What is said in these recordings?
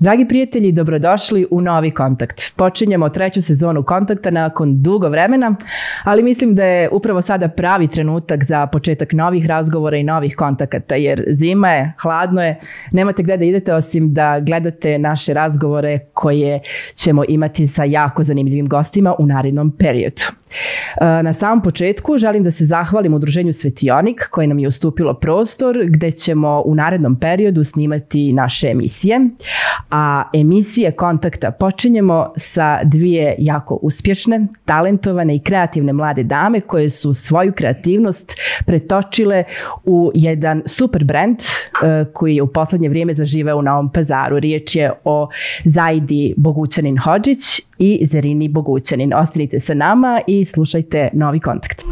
Dragi prijatelji, dobrodošli u novi kontakt. Počinjemo treću sezonu kontakta nakon dugo vremena, ali mislim da je upravo sada pravi trenutak za početak novih razgovora i novih kontakata, jer zima je, hladno je, nemate gde da idete osim da gledate naše razgovore koje ćemo imati sa jako zanimljivim gostima u narednom periodu. E, na samom početku želim da se zahvalim udruženju Svetionik koje nam je ustupilo prostor gde ćemo u narednom periodu snimati naše emisije. A emisije kontakta počinjemo sa dvije jako uspješne, talentovane i kreativne mlade dame koje su svoju kreativnost pretočile u jedan super brand e, koji je u poslednje vrijeme zaživeo u Novom pazaru. Riječ je o Zajdi Bogućanin Hođić i Zerini Bogućanin. Ostanite sa nama i slušajte novi kontakt.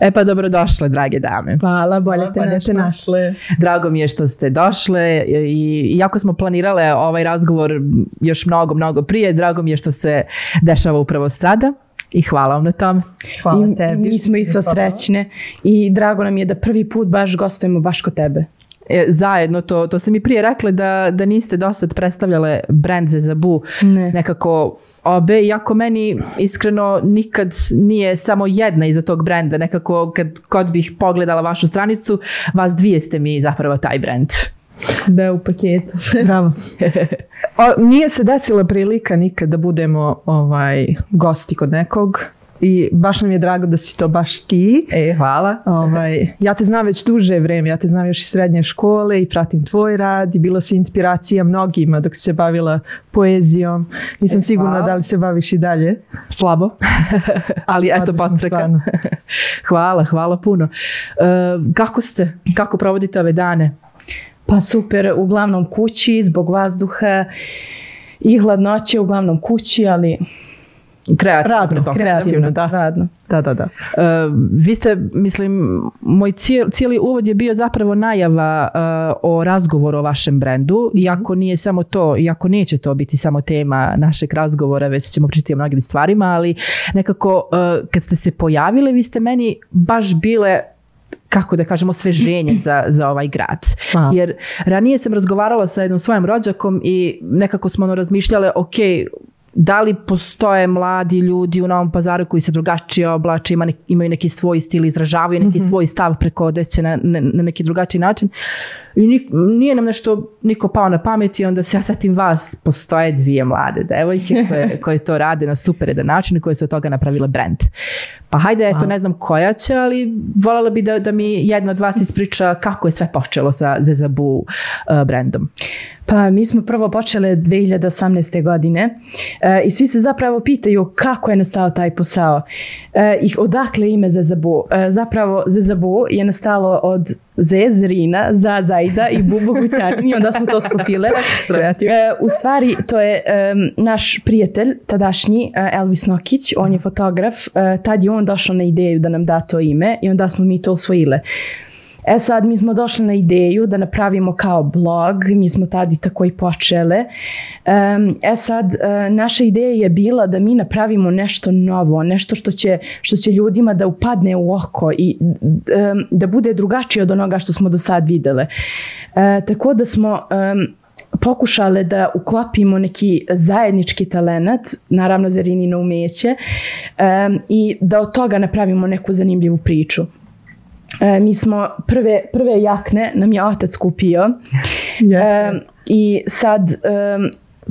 E pa dobrodošle, drage dame. Hvala, bolje te našle. našle. Drago mi je što ste došle i iako smo planirale ovaj razgovor još mnogo, mnogo prije, drago mi je što se dešava upravo sada. I hvala vam na tome. Hvala I tebi. Mi smo isto srećne i drago nam je da prvi put baš gostujemo baš kod tebe. E, zajedno, to, to ste mi prije rekli da, da niste dosad predstavljale brand za Zabu ne. nekako obe, iako meni iskreno nikad nije samo jedna iza tog brenda, nekako kad kod bih pogledala vašu stranicu, vas dvije ste mi zapravo taj brand. Da, u paketu. Bravo. o, nije se desila prilika nikad da budemo ovaj, gosti kod nekog i baš nam je drago da si to baš ti. E, hvala. Ovaj, ja te znam već duže vreme, ja te znam još iz srednje škole i pratim tvoj rad i bila si inspiracija mnogima dok si se bavila poezijom. Nisam e, sigurna da li se baviš i dalje. Slabo, ali eto podstreka. hvala, hvala puno. Uh, kako ste? Kako provodite ove dane? Pa super, uglavnom kući, zbog vazduha i hladnoće, uglavnom kući, ali Kreativno, radno, kreativno, da. Radno. Da, da, da. Uh, vi ste, mislim, moj cijeli, cijeli uvod je bio zapravo najava uh, o razgovoru o vašem brendu, mhm. iako nije samo to, iako neće to biti samo tema našeg razgovora, već ćemo pričati o mnogim stvarima, ali nekako uh, kad ste se pojavile, vi ste meni baš bile kako da kažemo sveženje za, za ovaj grad. Aha. Jer ranije sam razgovarala sa jednom svojim rođakom i nekako smo ono razmišljale, ok, da li postoje mladi ljudi u Novom pazaru koji se drugačije oblače, ima imaju neki svoj stil, izražavaju neki mm -hmm. svoj stav preko odeće na, na, na neki drugačiji način. I nik, nije nam nešto niko pao na pamet i onda se ja setim vas, postoje dvije mlade devojke koje, koje to rade na super jedan način i koje su od toga napravile brand. Pa hajde, eto, ne znam koja će, ali voljela bi da, da mi jedna od vas ispriča kako je sve počelo sa Zezabu uh, brandom. Pa mi smo prvo počele 2018. godine e, i svi se zapravo pitaju kako je nastao taj posao e, i odakle ime Zezabu. E, zapravo Zezabu je nastalo od Zezrina, za Zajda i Bubu Gućanin i onda smo to skupile. e, u stvari to je e, naš prijatelj tadašnji e, Elvis Nokić, on je fotograf, e, tad je on došao na ideju da nam da to ime i onda smo mi to osvojile. E sad, mi smo došli na ideju da napravimo kao blog, mi smo tad i tako i počele. E sad, e, naša ideja je bila da mi napravimo nešto novo, nešto što će, što će ljudima da upadne u oko i da bude drugačije od onoga što smo do sad videle. E, tako da smo pokušale da uklopimo neki zajednički talenat, naravno Zerinino umeće, um, i da od toga napravimo neku zanimljivu priču. E, mi smo prve, prve jakne nam je otac kupio. Yes, e, I sad e,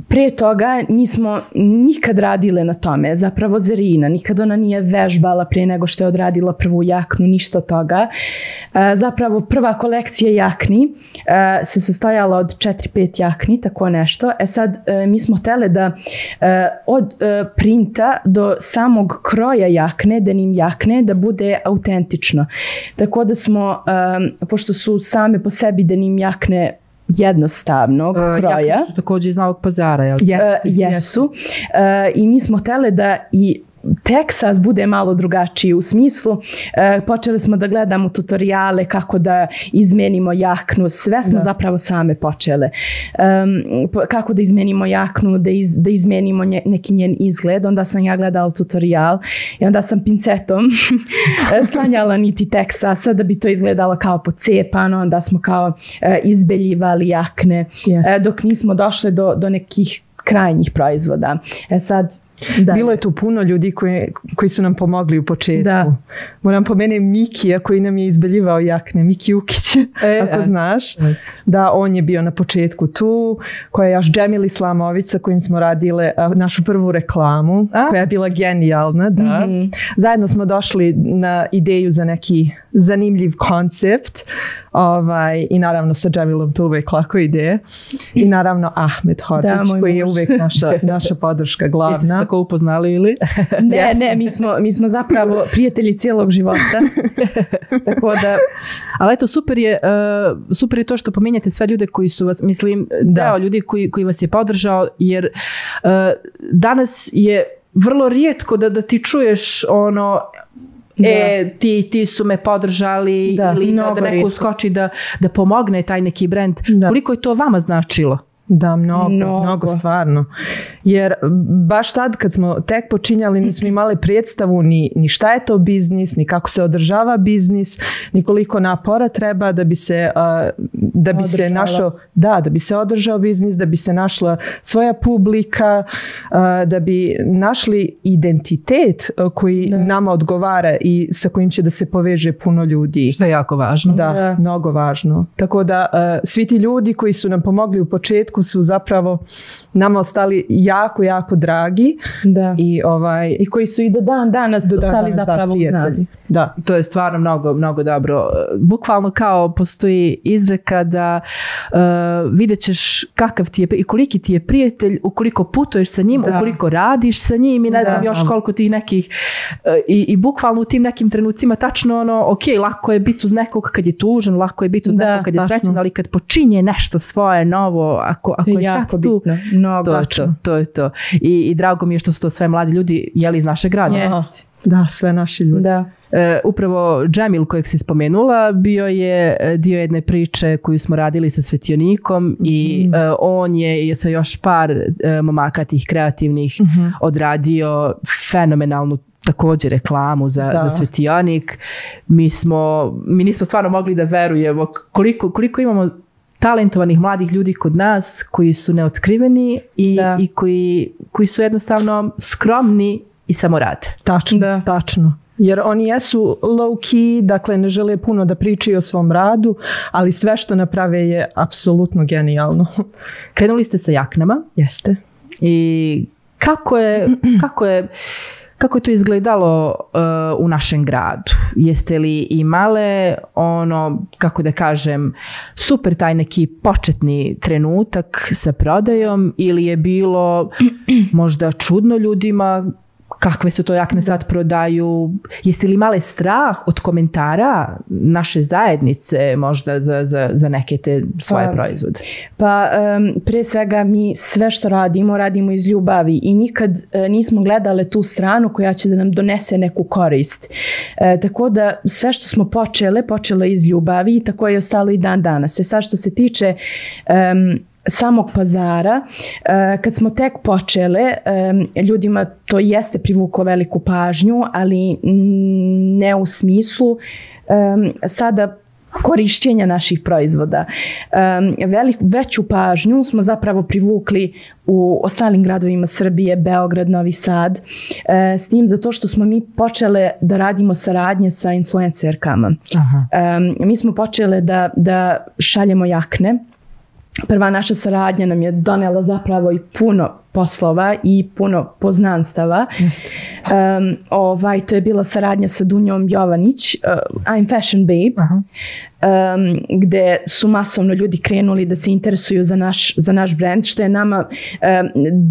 pre toga nismo nikad radile na tome, zapravo Zerina, nikad ona nije vežbala prije nego što je odradila prvu jaknu, ništa toga. E, zapravo prva kolekcija jakni e, se sastojala od 4-5 jakni, tako nešto. E sad e, mi smo htele da od printa do samog kroja jakne, denim jakne, da bude autentično. Tako da smo, pošto su same po sebi denim jakne jednostavnog uh, kroja. su također iz Novog pazara, jel? Yes, uh, jesu. Uh, I mi smo htjeli da i Texas bude malo drugačiji u smislu e, počeli smo da gledamo tutoriale kako da izmenimo jaknu, sve smo Da. zapravo same počele. Po- kako da izmenimo jaknu, da, iz, da izmenimo nje- neki njen izgled, onda sam ja gledala tutorial i onda sam pincetom sklanjala niti Texasa da bi to izgledalo kao pocepano, onda smo kao e, izbeljivali jakne Yes. e, dok nismo došle do, do nekih krajnjih proizvoda. E sad, da. Bilo je tu puno ljudi koji, koji su nam pomogli u početku. Da. Moram pomenuti Mikija koji nam je izbeljivao jakne. Miki Ukić, E, ako e. znaš. Da, on je bio na početku tu. Koja je još Džemil Islamović sa kojim smo radile a, našu prvu reklamu. A? Koja je bila genijalna, da. Mhm. Zajedno smo došli na ideju za neki zanimljiv koncept. Ovaj, I naravno sa Džemilom to uvijek lako ide. I naravno Ahmed Hodžić Da, koji je uvijek naša, naša podrška Jeste se glavna. tako upoznali ili? Ne, ne, mi smo, mi smo zapravo prijatelji cijelog života. Tako da, Ali eto, super je, uh, super je to što pominjate sve ljude koji su vas, mislim, Da. deo ljudi koji, koji vas je podržao, jer uh, danas je vrlo rijetko da, da ti čuješ ono, e, ti, ti su me podržali Da, ili da, da neko rijetko. skoči da, da pomogne taj neki brand. Da. Koliko je to vama značilo? Da, mnogo, mnogo, Mnogo. stvarno. Jer baš tad kad smo tek počinjali nismo imali predstavu ni, ni šta je to biznis, ni kako se održava biznis, ni koliko napora treba da bi se, da bi se Održala. našao, da, da bi se održao biznis, da bi se našla svoja publika, da bi našli identitet koji Da. nama odgovara i sa kojim će da se poveže puno ljudi. Što je jako važno. Da, Da. mnogo važno. Tako da svi ti ljudi koji su nam pomogli u početku su zapravo nama ostali jako, jako dragi da. i ovaj I koji su i do dan danas do dan ostali danas, da, zapravo uz prijatelji. nas. Da. To je stvarno mnogo, mnogo dobro. Bukvalno kao postoji izreka da uh, vidjet ćeš kakav ti je i koliki ti je prijatelj ukoliko putuješ sa njim, Da. ukoliko radiš sa njim i ne Da. znam još koliko tih nekih uh, i, i bukvalno u tim nekim trenucima tačno ono, ok, lako je biti uz nekog kad je tužan, lako je biti uz Da, nekog kad je srećan, ali kad počinje nešto svoje novo, ako, ako To je je jako tad tu, bitno. Mnogo. to je to, to je to. I, I drago mi je što su to sve mladi ljudi jeli iz našeg grada. Jest. Da, sve naši ljudi. Da. E, upravo Džemil kojeg si spomenula bio je e, dio jedne priče koju smo radili sa Svetionikom i e, on je sa još par e, momaka tih kreativnih odradio fenomenalnu također reklamu za, Da. za Svetionik. Mi smo, mi nismo stvarno mogli da verujemo koliko, koliko imamo talentovanih mladih ljudi kod nas koji su neotkriveni i, Da. i koji, koji su jednostavno skromni i samo rade. Tačno, Da. tačno. Jer oni jesu low key, dakle ne žele puno da pričaju o svom radu, ali sve što naprave je apsolutno genijalno. Krenuli ste sa jaknama Jeste. i kako je, kako je, kako je to izgledalo uh, u našem gradu? Jeste li imale ono, kako da kažem, super taj neki početni trenutak sa prodajom ili je bilo možda čudno ljudima kakve su to jakne sad prodaju? Jeste li imale strah od komentara naše zajednice možda za, za, za neke te svoje Pa, proizvode? Pa em, prije svega mi sve što radimo, radimo iz ljubavi i nikad e, nismo gledale tu stranu koja će da nam donese neku korist. E, tako da sve što smo počele, počele iz ljubavi i tako je ostalo i dan danas. E sad što se tiče em, samog pazara, e, kad smo tek počele, em, ljudima to jeste privuklo veliku pažnju, ali ne u smislu em, sada korišćenja naših proizvoda. Velik, veću pažnju smo zapravo privukli u ostalim gradovima Srbije, Beograd, Novi Sad, e, s tim zato što smo mi počele da radimo saradnje sa influencerkama. Aha. Mi smo počele da, da šaljemo jakne. Prva naša saradnja nam je donela zapravo i puno poslova i puno poznanstava. Jeste. Um, ovaj, to je bila saradnja sa Dunjom Jovanić, uh, I'm Fashion Babe, Aha. um, gde su masovno ljudi krenuli da se interesuju za naš, za naš brand, što je nama um,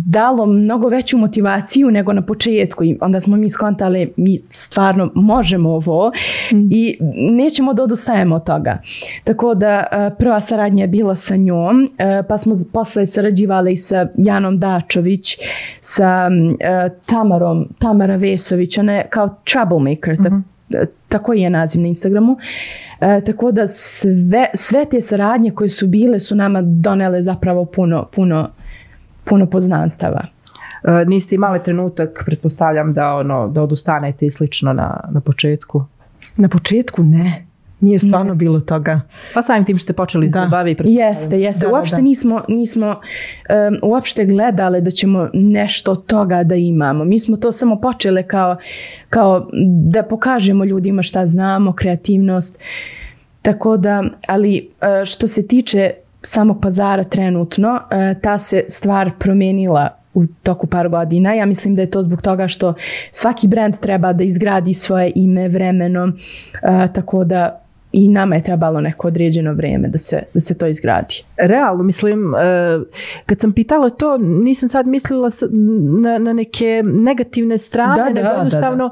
dalo mnogo veću motivaciju nego na početku. I onda smo mi skontali, mi stvarno možemo ovo i nećemo da odustajemo od toga. Tako da uh, prva saradnja je bila sa njom, uh, pa smo posle sarađivali i sa Janom Dačom, Kočović, sa e, Tamarom, Tamara Vesović, ona je kao troublemaker, tak- tako je naziv na Instagramu. E, tako da sve, sve te saradnje koje su bile su nama donele zapravo puno, puno, puno poznanstava. E, niste imali trenutak, pretpostavljam da ono da odustanete i slično na, na početku. Na početku ne. Nije stvarno bilo toga. Pa samim tim što ste počeli Da. se bavi. Jeste, jeste. Da, da, uopšte da. nismo, nismo um, uopšte gledali da ćemo nešto od toga da imamo. Mi smo to samo počele kao, kao da pokažemo ljudima šta znamo, kreativnost. Tako da, ali e, što se tiče samog pazara trenutno, e, ta se stvar promenila u toku par godina. Ja mislim da je to zbog toga što svaki brand treba da izgradi svoje ime vremenom, e, tako da i nama je trebalo neko određeno vrijeme da se, da se to izgradi. Realno, mislim, e, kad sam pitala to, nisam sad mislila na, na neke negativne strane, Da, da, nego da, da, jednostavno,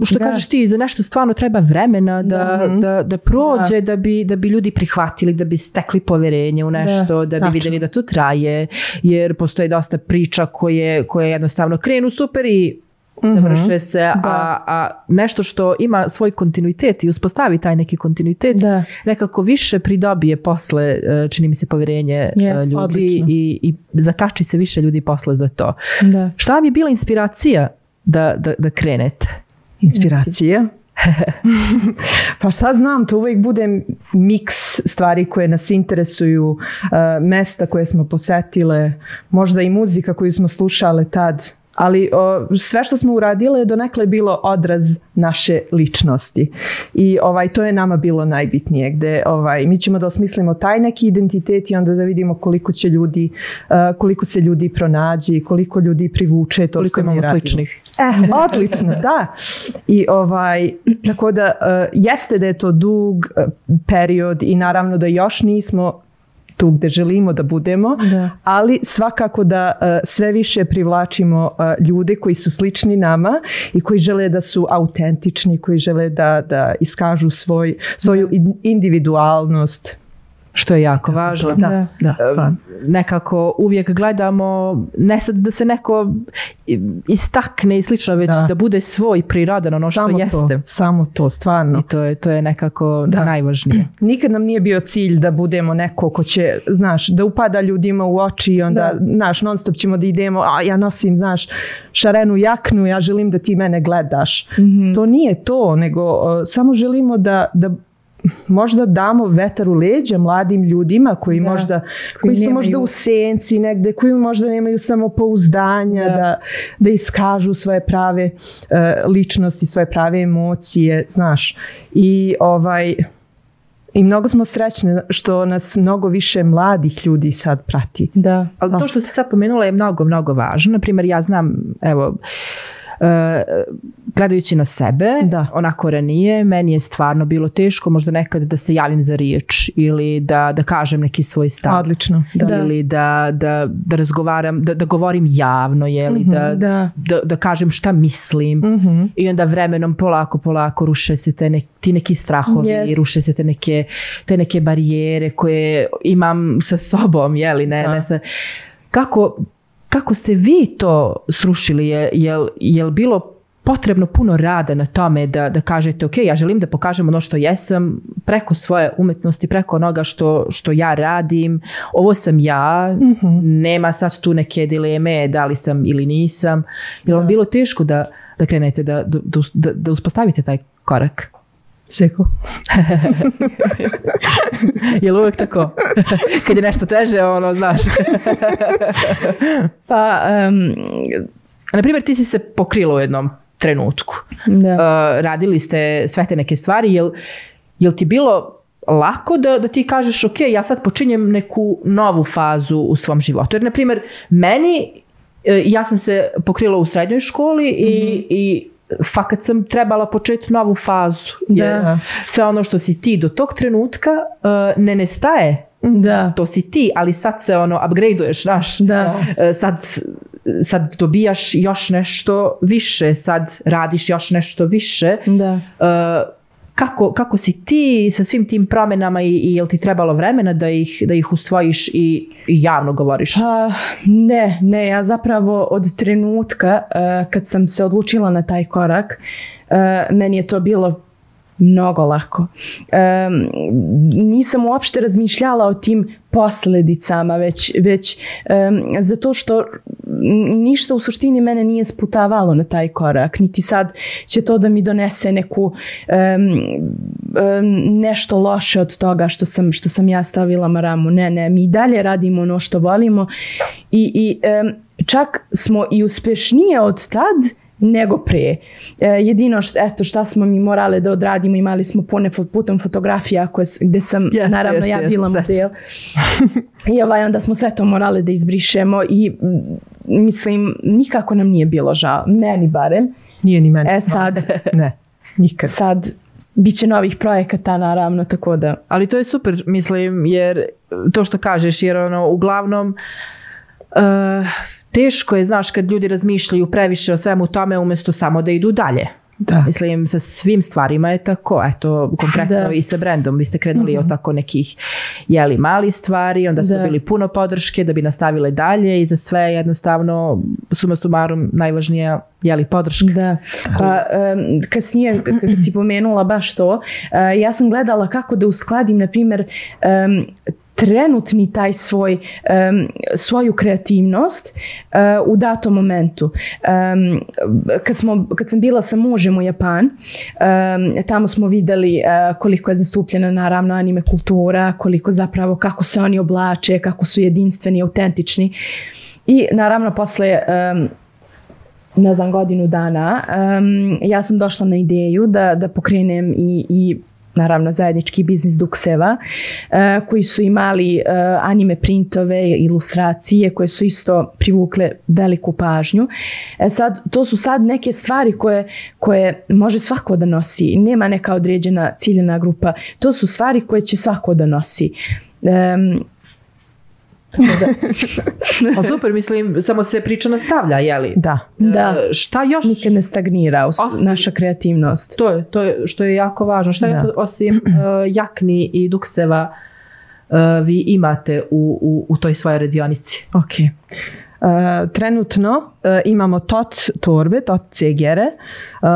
e, što Da. kažeš ti, za nešto stvarno treba vremena da, da, da, prođe, da. bi, da bi ljudi prihvatili, da bi stekli poverenje u nešto, da, bi tačno. vidjeli da to traje, jer postoji dosta priča koje, koje jednostavno krenu super i završe se, a, a nešto što ima svoj kontinuitet i uspostavi taj neki kontinuitet, Da. nekako više pridobije posle, e, čini mi se, poverenje e, Yes, ljudi odlično. i, i zakači se više ljudi posle za to. Da. Šta vam je bila inspiracija da, da, da krenete? Inspiracije. pa šta znam, to uvijek bude miks stvari koje nas interesuju, uh, mesta koje smo posetile, možda i muzika koju smo slušale tad. Ali o, sve što smo uradile je donekle bilo odraz naše ličnosti. I ovaj, to je nama bilo najbitnije. Gde, ovaj, mi ćemo da osmislimo taj neki identitet i onda da vidimo koliko će ljudi, uh, koliko se ljudi pronađi, koliko ljudi privuče to Koliko što imamo radimo. sličnih? E, odlično, da. I ovaj, tako da e, jeste da je to dug e, period i naravno da još nismo tu gde želimo da budemo, Da. ali svakako da e, sve više privlačimo e, ljude koji su slični nama i koji žele da su autentični, koji žele da, da iskažu svoj, svoju in- individualnost. Što je jako važno. Da, da, stvarno. Nekako uvijek gledamo, ne sad da se neko istakne i slično, već da, Da. bude svoj prirodan ono što samo jeste. to, samo to, stvarno. I to je, to je nekako Da. najvažnije. Nikad nam nije bio cilj da budemo neko ko će, znaš, da upada ljudima u oči i onda, znaš, non stop ćemo da idemo, a ja nosim, znaš, šarenu jaknu, ja želim da ti mene gledaš. To nije to, nego uh, samo želimo da, da možda damo vetar u leđa mladim ljudima koji Da. možda Koji koji, su nemaju- možda u senci negde, koji možda nemaju samopouzdanja Da. da, da, iskažu svoje prave e, ličnosti, svoje prave emocije, znaš. I ovaj i mnogo smo srećni što nas mnogo više mladih ljudi sad prati. Da. Ali to što si sad pomenula je mnogo, mnogo važno. Naprimjer, ja znam, evo, e, gledajući na sebe, Da. onako ranije, meni je stvarno bilo teško možda nekad da se javim za riječ ili da, da kažem neki svoj stav. Odlično. Da. Ili da, da, da razgovaram, da, da govorim javno, jeli, da, Da. da, da kažem šta mislim. Mhm. I onda vremenom polako, polako ruše se te ne- ti neki strahovi, Yes. ruše se te neke, te neke barijere koje imam sa sobom, jeli, ne, Da. ne sa... Kako, kako ste vi to srušili? Je, jel, jel bilo potrebno puno rada na tome da, da kažete ok, ja želim da pokažem ono što jesam preko svoje umetnosti, preko onoga što, što ja radim, ovo sam ja, nema sad tu neke dileme da li sam ili nisam. Je li vam bilo teško da, da krenete da, da, da, da uspostavite taj korak? Seko. Je li uvijek tako? Kad je nešto teže, ono, znaš. Pa, em, Na primjer, ti si se pokrila u jednom trenutku. da. Uh, radili ste sve te neke stvari. Jel, jel ti bilo lako da, da ti kažeš ok, ja sad počinjem neku novu fazu u svom životu? Jer, na primjer, meni, e, ja sam se pokrila u srednjoj školi i, i fakat sam trebala početi novu fazu. Jer Da. sve ono što si ti do tog trenutka uh, ne nestaje. da. To si ti, ali sad se ono upgradeuješ, znaš. Da. E, sad, sad dobijaš još nešto više, sad radiš još nešto više. Da. E, kako, kako si ti sa svim tim promjenama i, i jel ti trebalo vremena da ih, da ih usvojiš i, i javno govoriš? Pa ne, ne, ja zapravo od trenutka uh, kad sam se odlučila na taj korak, uh, meni je to bilo mnogo lako. Um, nisam uopšte razmišljala o tim posljedicama, već, već um, zato što ništa u suštini mene nije sputavalo na taj korak, niti sad će to da mi donese neku um, um, nešto loše od toga što sam, što sam ja stavila maramu. Ne, ne, mi dalje radimo ono što volimo i, i um, čak smo i uspešnije od tad nego pre. E, jedino što, eto, šta smo mi morale da odradimo, imali smo pone putem fotografija koje, gde sam, Yes, naravno, yes, ja yes, bila sećam model. I ovaj, onda smo sve to morale da izbrišemo i mislim, nikako nam nije bilo žao. Meni barem. Nije ni meni. E sad, Ne, nikad. sad, bit će novih projekata, naravno, tako da... Ali to je super, mislim, jer to što kažeš, jer ono, uglavnom, uh, teško je, znaš, kad ljudi razmišljaju previše o svemu tome, umjesto samo da idu dalje. Da. Mislim, sa svim stvarima je tako, eto, konkretno Da. i sa brendom, vi ste krenuli od tako nekih, jeli, mali stvari, onda su Da. bili puno podrške da bi nastavile dalje i za sve jednostavno, suma sumarum, najvažnija, jeli, podrška. Da, pa em, kasnije kad si pomenula baš to, e, ja sam gledala kako da uskladim, na primjer, em, trenutni taj svoj em, svoju kreativnost e, u datom momentu. Em, kad, smo, kad sam bila sa mužem u Japan, em, tamo smo videli e, koliko je zastupljena naravno anime kultura, koliko zapravo kako se oni oblače, kako su jedinstveni, autentični. I naravno posle em, ne znam, godinu dana, em, ja sam došla na ideju da, da pokrenem i, i naravno zajednički biznis Dukseva, e, koji su imali e, anime printove, ilustracije koje su isto privukle veliku pažnju. E sad, to su sad neke stvari koje, koje može svako da nosi. Nema neka određena ciljena grupa. To su stvari koje će svako da nosi. Em, Pa super, mislim, samo se priča nastavlja, jeli? Da. Da. E, šta još? nikad ne stagnira us- Osim- naša kreativnost. To je, to je što je jako važno. Šta Da. osim uh, jakni i dukseva uh, vi imate u, u, u toj svojoj radionici? Ok. Uh, trenutno uh, imamo tot torbe, tot cegere. Uh,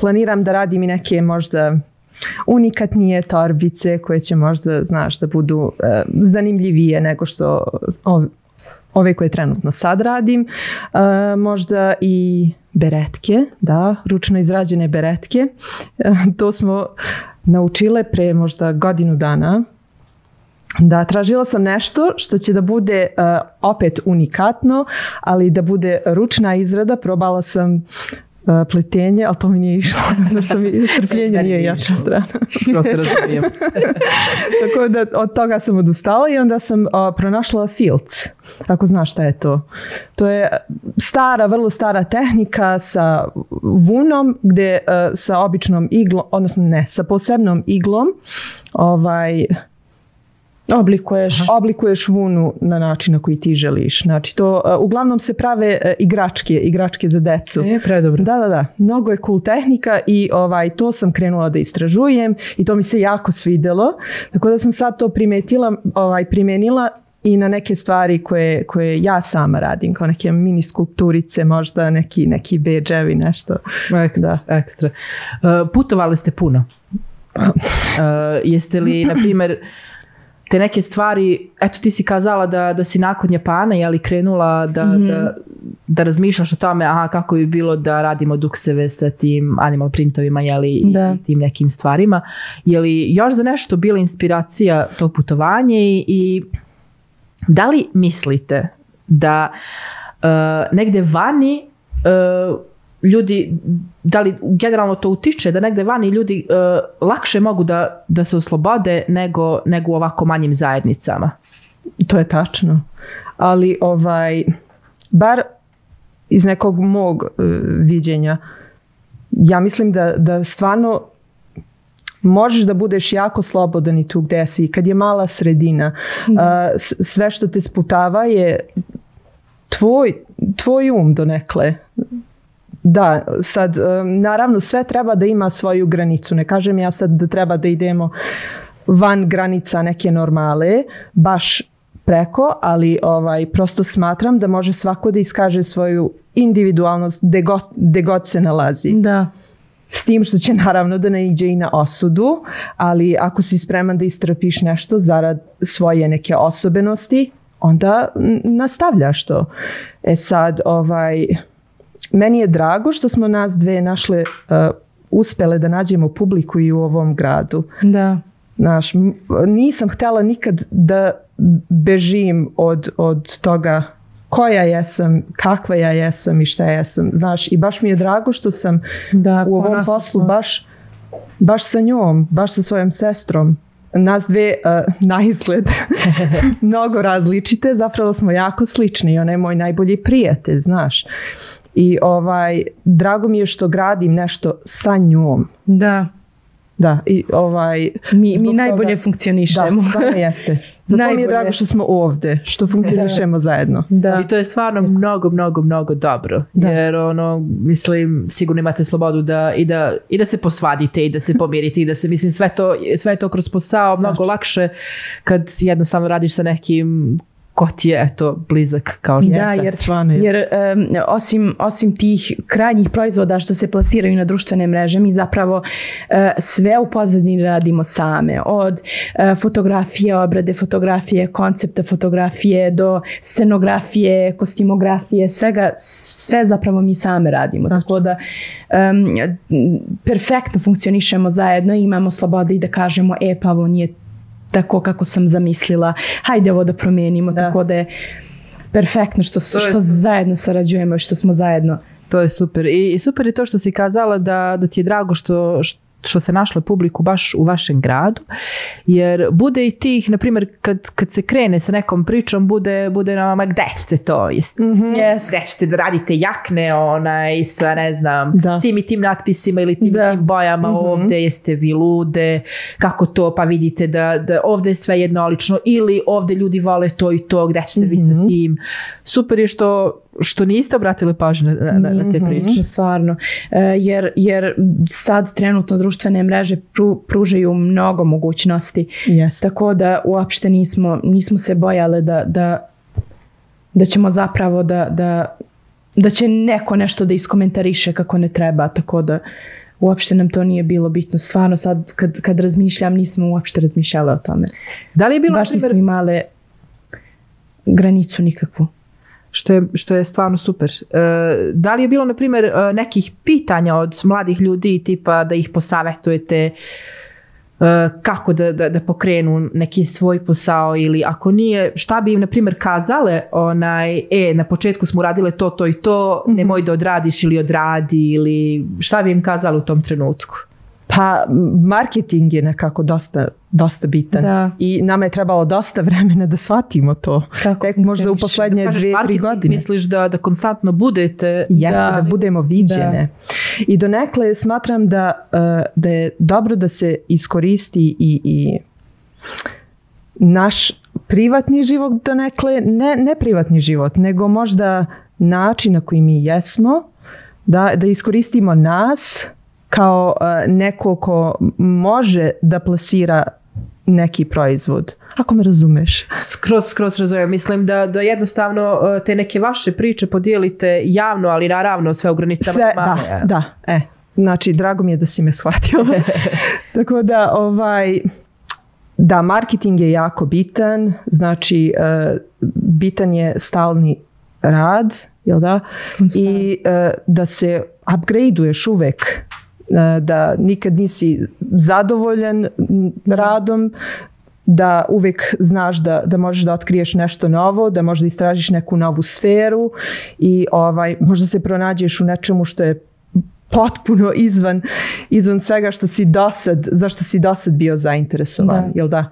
planiram da radim i neke možda unikatnije torbice koje će možda, znaš, da budu uh, zanimljivije nego što ov- ove koje trenutno sad radim. Uh, možda i beretke, da, ručno izrađene beretke. Uh, to smo naučile pre možda godinu dana. Da, tražila sam nešto što će da bude uh, opet unikatno, ali da bude ručna izrada. Probala sam pletenje, ali to mi nije išlo, zato što mi strpljenje nije jača strana. Prosto razumijem. Tako da od toga sam odustala i onda sam uh, pronašla filc. Ako znaš šta je to. To je stara, vrlo stara tehnika sa vunom gdje uh, sa običnom iglom, odnosno ne, sa posebnom iglom ovaj, Oblikuješ. oblikuješ vunu na način na koji ti želiš. Znači to uh, uglavnom se prave uh, igračke, igračke za decu. E, predobro. Da, da, da. Mnogo je cool tehnika i ovaj, to sam krenula da istražujem i to mi se jako svidelo. Tako da sam sad to primetila, ovaj, primenila i na neke stvari koje, koje ja sama radim, kao neke mini skulpturice, možda neki, neki beđevi, nešto. Ekstra. ekstra. Uh, putovali ste puno. Uh, jeste li, na primjer, te neke stvari, eto ti si kazala da, da si nakon Japana je li krenula da, da, da razmišljaš o tome aha, kako bi bilo da radimo dukseve sa tim animal printovima jeli, i Da. tim nekim stvarima. Je li još za nešto bila inspiracija to putovanje i, i da li mislite da uh, negde vani uh, ljudi, da li generalno to utiče da negde vani ljudi uh, lakše mogu da, da se oslobode nego, nego u ovako manjim zajednicama? To je tačno. Ali ovaj, bar iz nekog mog e, viđenja, ja mislim da, da stvarno možeš da budeš jako slobodan i tu gde si. Kad je mala sredina, s- sve što te sputava je tvoj, tvoj um donekle. Da, sad, um, naravno sve treba da ima svoju granicu. Ne kažem ja sad da treba da idemo van granica neke normale, baš preko, ali ovaj, prosto smatram da može svako da iskaže svoju individualnost gde god, gde god se nalazi. Da. S tim što će naravno da ne iđe i na osudu, ali ako si spreman da istrpiš nešto zarad svoje neke osobenosti, onda nastavljaš to. E sad, ovaj, meni je drago što smo nas dve našle, uh, uspele da nađemo publiku i u ovom gradu. Da. Znaš, m- nisam htjela nikad da bežim od, od toga koja jesam, kakva ja jesam i šta jesam. Znaš, i baš mi je drago što sam Da, u ovom poslu baš, baš sa njom, baš sa svojom sestrom. Nas dve uh, na izgled mnogo različite, zapravo smo jako slični i ona je moj najbolji prijatelj, znaš. I ovaj, drago mi je što gradim nešto sa njom. Da. Da, i ovaj... Mi, mi najbolje toga- Da, funkcionišemo. stvarno jeste. Zato mi je Najbolje. drago što smo ovde, što funkcionišemo zajedno. Da. I to je stvarno mnogo, mnogo, mnogo dobro. Da. Jer ono, mislim, sigurno imate slobodu da i, da i da se posvadite i da se pomirite i da se, mislim, sve to, sve to kroz posao mnogo lakše kad jednostavno radiš sa nekim ko ti je eto blizak kao što Da, je jer, stvarno je. jer em, osim, osim tih krajnjih proizvoda što se plasiraju na društvene mreže, mi zapravo e, sve u pozadini radimo same. Od e, fotografije, obrade fotografije, koncepta fotografije do scenografije, kostimografije, svega, sve zapravo mi same radimo. Tačno. Tako da em, perfektno funkcionišemo zajedno i imamo slobode i da kažemo, e pa ovo nije tako kako sam zamislila, hajde ovo da promijenimo, Da. tako da je perfektno što, To je što to. zajedno sarađujemo i što smo zajedno. To je super. I, i super je to što si kazala da, da ti je drago što, što se našla publiku baš u vašem gradu, jer bude i tih, na primjer, kad, kad se krene sa nekom pričom, bude, bude nama, ma gde ćete to? Jeste, Yes. Gde ćete da radite jakne onaj, sa ne znam, Da. tim i tim natpisima ili tim i Da. tim bojama ovde, jeste vi lude, kako to, pa vidite da, da ovde je sve jednolično ili ovde ljudi vole to i to, gde ćete vi sa tim. Super je što, što niste obratili pažnju na, na, na te priče. Mhm, Stvarno. E, jer, jer sad trenutno društvene mreže pru, pružaju mnogo mogućnosti. Jeste. Tako da uopšte nismo, nismo se bojale da, da, da ćemo zapravo da, da, da će neko nešto da iskomentariše kako ne treba. Tako da uopšte nam to nije bilo bitno. Stvarno sad kad, kad razmišljam nismo uopšte razmišljale o tome. Da li je bilo, Baš na nismo primjer, imale granicu nikakvu. Što je, što je stvarno super, e, da li je bilo, na primjer, e, nekih pitanja od mladih ljudi, tipa da ih posavetujete e, kako da, da, da pokrenu neki svoj posao ili ako nije, šta bi im, na primjer, kazale, onaj, e, na početku smo uradile to, to i to, nemoj da odradiš ili odradi ili šta bi im kazali u tom trenutku? Pa marketing je nekako dosta, dosta bitan. Da. I nama je trebalo dosta vremena da shvatimo to. Kako Tek možda u funkcioniše. poslednje Kažeš dvije, tri godine. Misliš da, da konstantno budete Jeste da, Da. budemo viđene. I donekle smatram da, uh, da je dobro da se iskoristi i, i naš privatni život donekle, ne, ne privatni život, nego možda način na koji mi jesmo, da, da iskoristimo nas kao uh, neko ko može da plasira neki proizvod. Ako me razumeš. Skroz, skroz razumijem. Mislim da, da jednostavno uh, te neke vaše priče podijelite javno, ali naravno sve u granicama Sve, da, da, e. Znači, drago mi je da si me shvatio. Tako da, ovaj, da, marketing je jako bitan, znači, e, bitan je stalni rad, jel da? Konstantno. I e, da se upgradeuješ uvek, e, da nikad nisi zadovoljan radom, da uvijek znaš da, da možeš da otkriješ nešto novo, da možda istražiš neku novu sferu i ovaj, možda se pronađeš u nečemu što je potpuno izvan, izvan svega što si dosad, zašto si dosad bio zainteresovan, Da. jel da?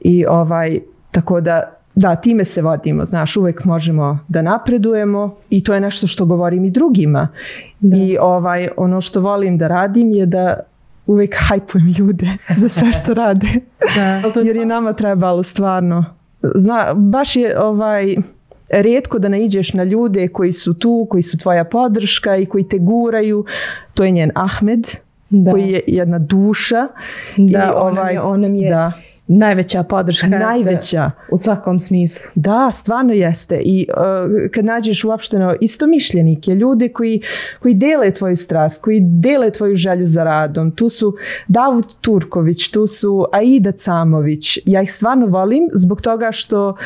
I ovaj, tako da, da, time se vodimo, znaš, uvijek možemo da napredujemo i to je nešto što govorim i drugima. Da. I ovaj, ono što volim da radim je da uvijek hajpujem ljude za sve što rade. Da. Jer je nama trebalo stvarno. Zna, baš je ovaj, rijetko da naiđeš na ljude koji su tu, koji su tvoja podrška i koji te guraju. To je njen Ahmed, Da. koji je jedna duša. Da, I on nam je, on nam je Da, najveća podrška. najveća. U svakom smislu. Da, stvarno jeste. I uh, kad nađeš uopšteno istomišljenike, ljude koji, koji dele tvoju strast, koji dele tvoju želju za radom. Tu su Davut Turković, tu su Aida Camović. Ja ih stvarno volim zbog toga što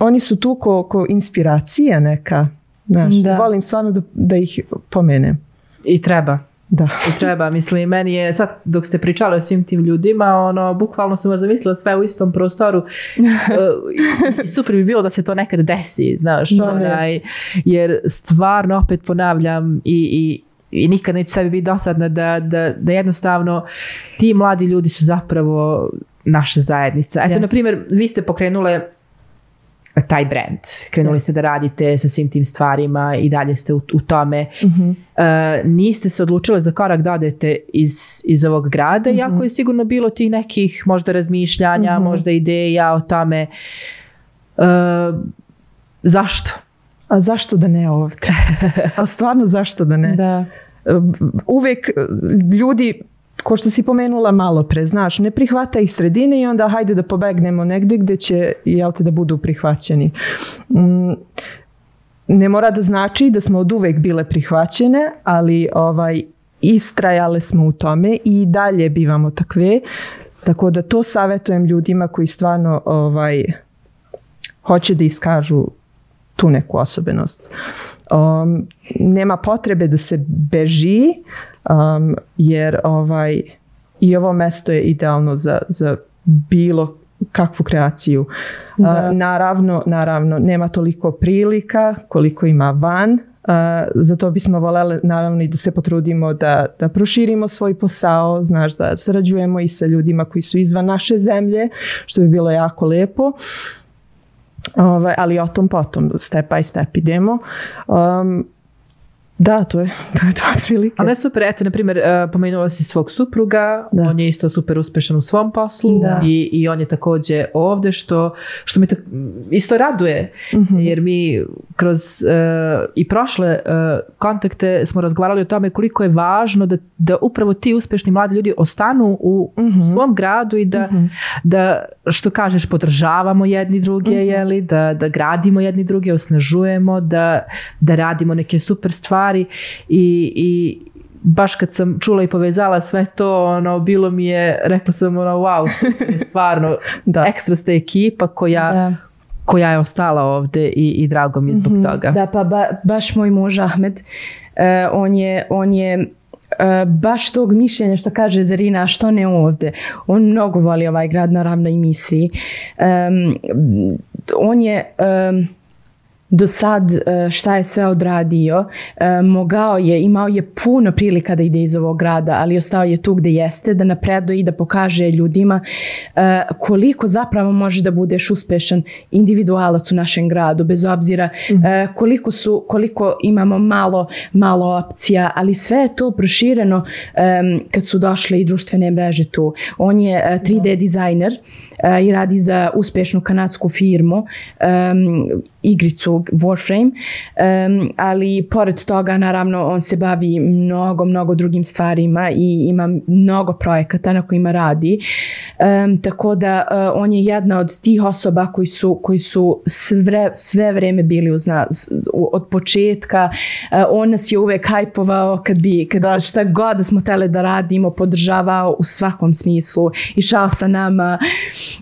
oni su tu ko, ko inspiracija neka. Znaš, Da. volim stvarno da, da ih pomenem. I treba. Da. I treba, mislim, meni je sad dok ste pričali o svim tim ljudima, ono, bukvalno sam vas zamislila sve u istom prostoru E, i super bi bilo da se to nekad desi, znaš, Da, onaj, jer stvarno opet ponavljam i, i i nikad neću sebi biti dosadna da, da, da jednostavno ti mladi ljudi su zapravo naša zajednica. Eto, Jeste. na primjer, vi ste pokrenule taj brand. Krenuli ste da radite sa svim tim stvarima i dalje ste u, u tome. Mhm. E, niste se odlučili za korak da odete iz, iz ovog grada, Mhm. iako je sigurno bilo tih nekih možda razmišljanja, Mhm. možda ideja o tome. E, zašto? A zašto da ne ovdje? A stvarno zašto da ne? Da. uvijek e, ljudi ko što si pomenula malo pre, znaš, ne prihvata ih sredine i onda hajde da pobegnemo negdje gdje će, jel te, da budu prihvaćeni. Mm, ne mora da znači da smo od uvijek bile prihvaćene, ali ovaj, istrajale smo u tome i dalje bivamo takve. Tako da to savjetujem ljudima koji stvarno ovaj, hoće da iskažu tu neku osobenost. Um, nema potrebe da se beži, um, jer ovaj, i ovo mesto je idealno za, za bilo kakvu kreaciju. Da. Uh, naravno, naravno, nema toliko prilika koliko ima van. Uh, zato bismo voljeli naravno i da se potrudimo da, da proširimo svoj posao, znaš da sarađujemo i sa ljudima koji su izvan naše zemlje, što bi bilo jako lepo. Ovaj, ali o tom potom, step by step idemo. Um, da, to je to, je to otprilike. Ali super, eto, na primjer, e, pomenula si svog supruga, Da. on je isto super uspešan u svom poslu Da. i, i on je također ovdje, što, što mi tak- isto raduje, Mhm. jer mi kroz e, i prošle e, kontakte smo razgovarali o tome koliko je važno da, da upravo ti uspešni mladi ljudi ostanu u, u Mhm. svom gradu i da, Mhm. da što kažeš, podržavamo jedni druge, Mhm. jeli, da, da gradimo jedni druge, osnažujemo, da, da radimo neke super stvari i, i baš kad sam čula i povezala sve to, ono, bilo mi je, rekla sam, ono, wow, super je stvarno, Da. ekstra ste ekipa koja, Da. koja je ostala ovdje i, i drago mi je zbog toga. Da, pa ba- baš moj muž Ahmed, e, on je, on je e, baš tog mišljenja što kaže Zarina, a što ne ovdje. On mnogo voli ovaj grad, naravno i mi svi. Em, on je em, do sad e, šta je sve odradio, e, mogao je, imao je puno prilika da ide iz ovog grada, ali ostao je tu gdje jeste, da napreduje i da pokaže ljudima e, koliko zapravo može da budeš uspešan individualac u našem gradu, bez obzira e, koliko, su, koliko imamo malo, malo opcija, ali sve je to prošireno kad su došle i društvene mreže tu. On je e, 3D dizajner e, i radi za uspešnu kanadsku firmu em, igricu Warframe, em, ali pored toga naravno on se bavi mnogo, mnogo drugim stvarima i ima mnogo projekata na kojima radi. Em, tako da e, on je jedna od tih osoba koji su, koji su sve, sve vreme bili uz nas od početka. E, on nas je uvek hajpovao kad bi, kad šta god da smo tele da radimo, podržavao u svakom smislu, išao sa nama,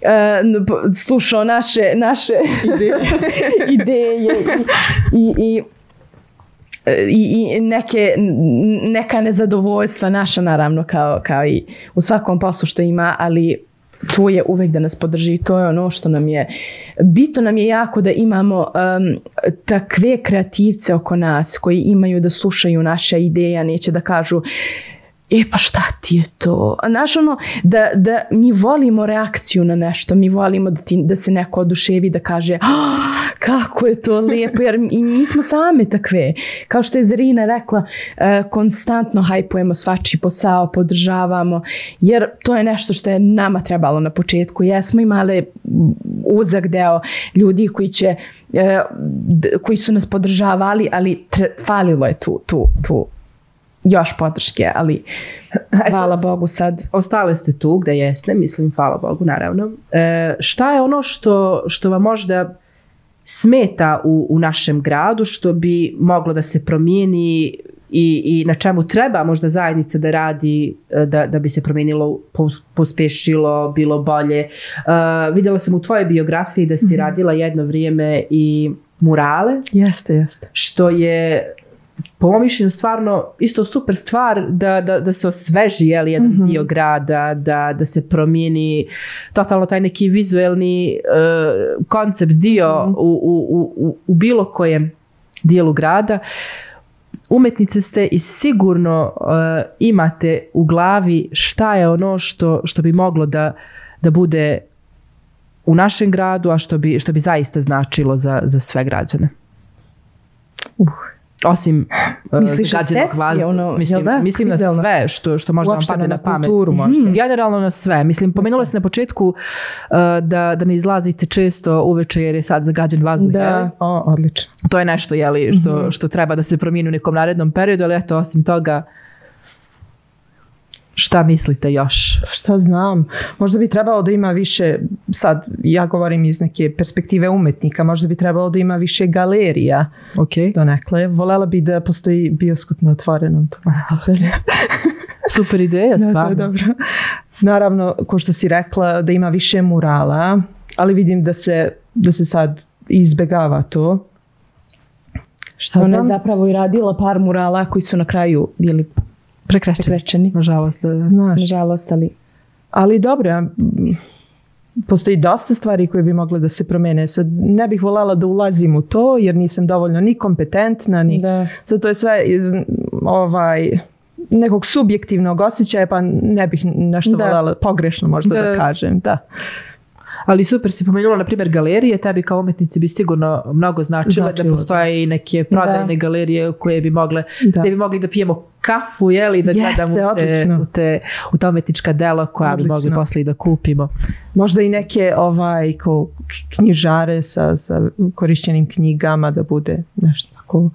e, p- slušao naše, naše ideje. i, i, i i, i neke, neka nezadovoljstva naša naravno kao, kao i u svakom poslu što ima, ali to je uvek da nas podrži to je ono što nam je bitno nam je jako da imamo um, takve kreativce oko nas koji imaju da slušaju naše ideje neće da kažu e pa šta ti je to? A Znaš ono, da, da mi volimo reakciju na nešto, mi volimo da, ti, da se neko oduševi, da kaže "Ah, kako je to lijepo, jer i mi smo same takve. Kao što je Zarina rekla, e, konstantno hajpujemo svačiji posao, podržavamo, jer to je nešto što je nama trebalo na početku. Jesmo imali uzak deo ljudi koji će e, koji su nas podržavali, ali tre, falilo je tu, tu, tu još podrške, ali hvala Bogu sad. Ostale ste tu gde jeste, mislim, hvala Bogu, naravno. E, šta je ono što, što vam možda smeta u, u našem gradu, što bi moglo da se promijeni i, i na čemu treba možda zajednica da radi e, da, da bi se promijenilo, pos- pospešilo, bilo bolje. Uh, vidjela sam u tvojoj biografiji da si radila jedno vrijeme i murale, Jeste, jeste. što je po mom mišljenju stvarno isto super stvar da, da, da se osveži jeli, jedan Mhm. dio grada, da, da se promijeni totalno taj neki vizuelni uh, koncept dio Mhm. u, u, u, u bilo kojem dijelu grada. Umetnice ste i sigurno uh, imate u glavi šta je ono što, što bi moglo da, da bude u našem gradu, a što bi, što bi zaista značilo za, za sve građane. Uh. Osim Misliš zagađenog estetski, vazduha. ono, mislim, da? mislim na sve što, što možda vam Uopšte padne na na pamet. kulturu možda. Mhm. Generalno na sve. Mislim, pomenula se na početku uh, da, da ne izlazite često uveče jer je sad zagađen vazduh. Da. jeli? O, odlično. To je nešto jeli, što, što treba da se promijeni u nekom narednom periodu, ali eto, osim toga, šta mislite još? Pa šta znam, možda bi trebalo da ima više, sad ja govorim iz neke perspektive umetnika, možda bi trebalo da ima više galerija Ok. donekle. Volela bi da postoji bioskop na otvorenom. Super ideja, Da, to je stvarno. dobro. Naravno, ko što si rekla, da ima više murala, ali vidim da se, da se sad izbegava to. Šta Ona je znam? zapravo i radila par murala koji su na kraju bili Prekrečen. prekrečeni. Nažalost, da, da. Znaš, Nažalost, ali ali dobro, ja, postoji dosta stvari koje bi mogle da se promene. Sad ne bih voljela da ulazim u to jer nisam dovoljno ni kompetentna, ni... da. Sad to je sve iz ovaj, nekog subjektivnog osjećaja, pa ne bih nešto Da. voljela pogrešno možda da, Da. kažem. Da. Ali super si pomenula, na primjer, galerije, tebi kao umetnici bi sigurno mnogo značile, da Značilo, postoje i neke prodajne galerije koje bi mogle, Da. bi mogli da pijemo kafu, jeli, da Jeste, gledamo u te, odlično. u, te, u ta umetnička dela koja bi mogli Odlično. poslije i da kupimo. Možda i neke ovaj, ko, knjižare sa, sa korišćenim knjigama da bude nešto tako.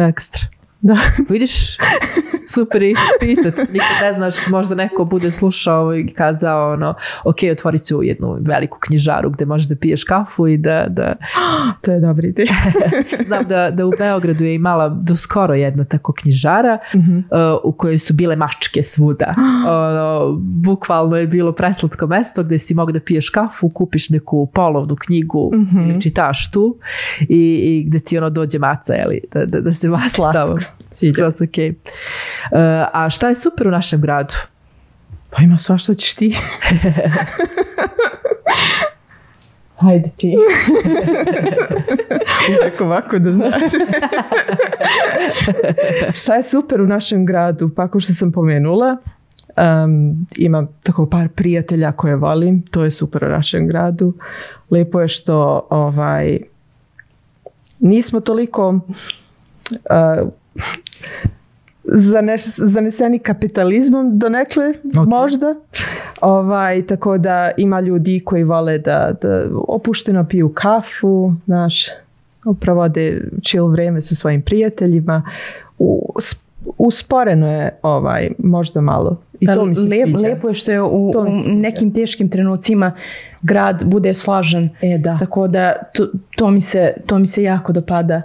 Ekstra. Da. Vidiš, super i pitat. Nikad ne znaš, možda neko bude slušao i kazao ono, ok, otvorit ću jednu veliku knjižaru gdje možeš da piješ kafu i da, da To je dobra ideja. Znam da, da u Beogradu je imala do skoro jedna tako knjižara Mhm. uh, u kojoj su bile mačke svuda. Ono, bukvalno je bilo preslatko mesto gdje si mogu da piješ kafu, kupiš neku polovnu knjigu Mhm. ili čitaš tu i, i gdje ti ono dođe maca jeli, da, da, da se vas Slatko. Sviđa. Skroz ok. Uh, a šta je super u našem gradu? Pa ima sva što ćeš ti. Hajde ti. Uvijek ovako da znaš. Šta je super u našem gradu? Pa kao što sam pomenula, um, imam tako par prijatelja koje volim. To je super u našem gradu. Lepo je što ovaj, nismo toliko uh, zanes, zaneseni kapitalizmom donekle Ok. možda. Ovaj, tako da ima ljudi koji vole da, da opušteno piju kafu, znaš, provode chill vreme sa svojim prijateljima. U, usporeno je ovaj, možda malo. I to mi se Lep- sviđa. Lepo je što je u, u nekim teškim trenucima grad bude slažen. E, da. Tako da to, to, mi se, to mi se jako dopada.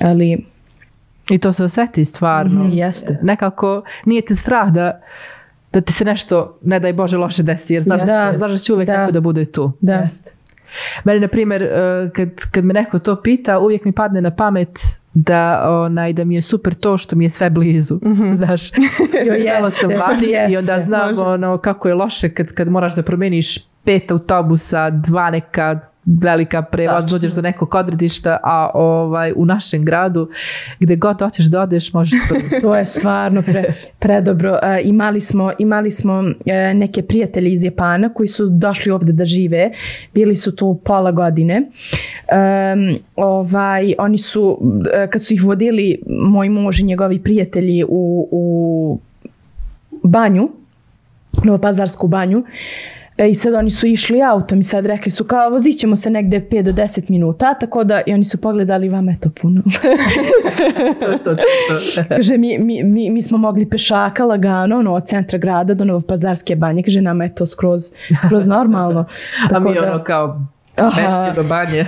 Ali I to se osjeti stvarno. Mhm, jeste. Nekako nije te strah da da ti se nešto, ne daj Bože, loše desi, jer znaš, Da. znaš da će uvijek Da. neko da bude tu. da. Jeste. Meni, na primjer, eh, kad, kad me neko to pita, uvijek mi padne na pamet da, onaj, da mi je super to što mi je sve blizu. Znaš, Jo, Gledala sam jeste, vani i jeste, onda znam može. ono, kako je loše kad, kad moraš da promeniš pet autobusa, dva neka velika prevoz, Tačno. dođeš do nekog odredišta, a ovaj, u našem gradu gdje god hoćeš da odeš, možeš brzo. To je stvarno pre, predobro. E, imali smo, imali smo e, neke prijatelje iz Japana koji su došli ovdje da žive. Bili su tu pola godine. Em, ovaj, oni su, e, kad su ih vodili moj muž i njegovi prijatelji u, u banju, Novopazarsku banju, E, I sad oni su išli autom i sad rekli su kao vozit ćemo se negde 5 do 10 minuta, tako da i oni su pogledali vama je to puno. kaže mi, mi, mi, mi smo mogli pešaka lagano ono, od centra grada do Novopazarske banje, kaže nama je to skroz, skroz normalno. A mi Tako da- ono kao Aha. do banje.